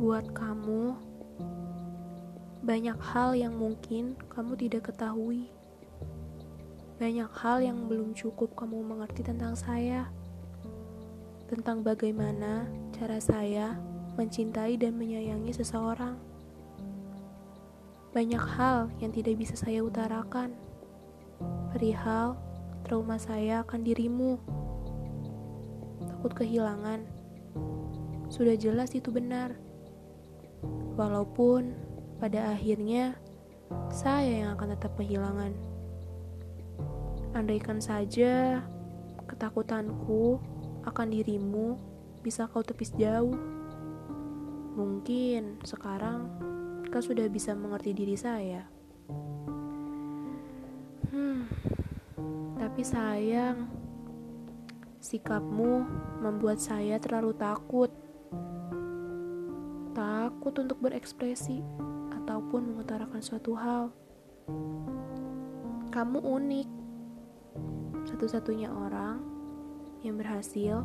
Buat kamu, banyak hal yang mungkin kamu tidak ketahui. Banyak hal yang belum cukup kamu mengerti tentang saya, tentang bagaimana cara saya mencintai dan menyayangi seseorang. Banyak hal yang tidak bisa saya utarakan, perihal trauma saya akan dirimu, takut kehilangan. Sudah jelas itu benar. Walaupun pada akhirnya saya yang akan tetap kehilangan. Andaikan saja ketakutanku akan dirimu bisa kau tepis jauh. Mungkin sekarang kau sudah bisa mengerti diri saya. Hmm, tapi sayang, sikapmu membuat saya terlalu takut takut untuk berekspresi ataupun mengutarakan suatu hal. Kamu unik, satu-satunya orang yang berhasil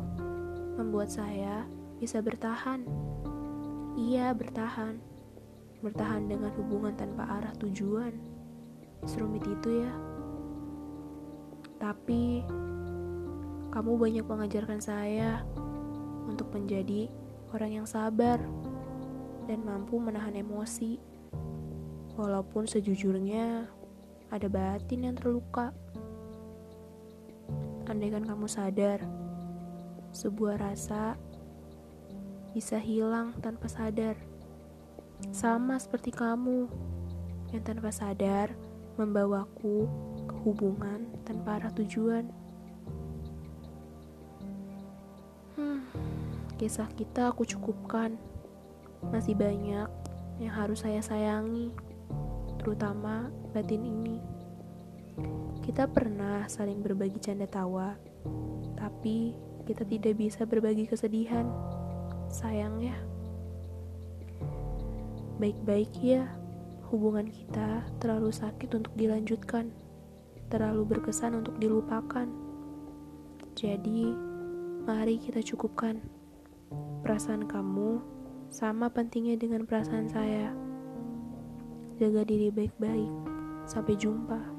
membuat saya bisa bertahan. Iya, bertahan. Bertahan dengan hubungan tanpa arah tujuan. Serumit itu ya. Tapi, kamu banyak mengajarkan saya untuk menjadi orang yang sabar dan mampu menahan emosi. Walaupun sejujurnya ada batin yang terluka. Andaikan kamu sadar, sebuah rasa bisa hilang tanpa sadar. Sama seperti kamu yang tanpa sadar membawaku ke hubungan tanpa arah tujuan. Hmm, kisah kita aku cukupkan. Masih banyak yang harus saya sayangi, terutama batin ini. Kita pernah saling berbagi canda tawa, tapi kita tidak bisa berbagi kesedihan. Sayang ya. Baik-baik ya, hubungan kita terlalu sakit untuk dilanjutkan, terlalu berkesan untuk dilupakan. Jadi, mari kita cukupkan perasaan kamu sama pentingnya dengan perasaan saya. Jaga diri baik-baik. Sampai jumpa.